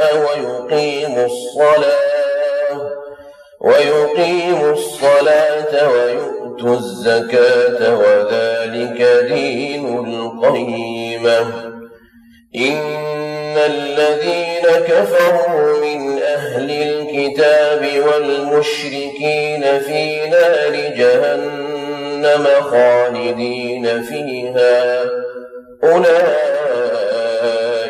ويقيموا الصلاة ويقيموا الصلاة ويؤتوا الزكاة وذلك دين القيمة. إن الذين كفروا من أهل الكتاب والمشركين في نار جهنم خالدين فيها.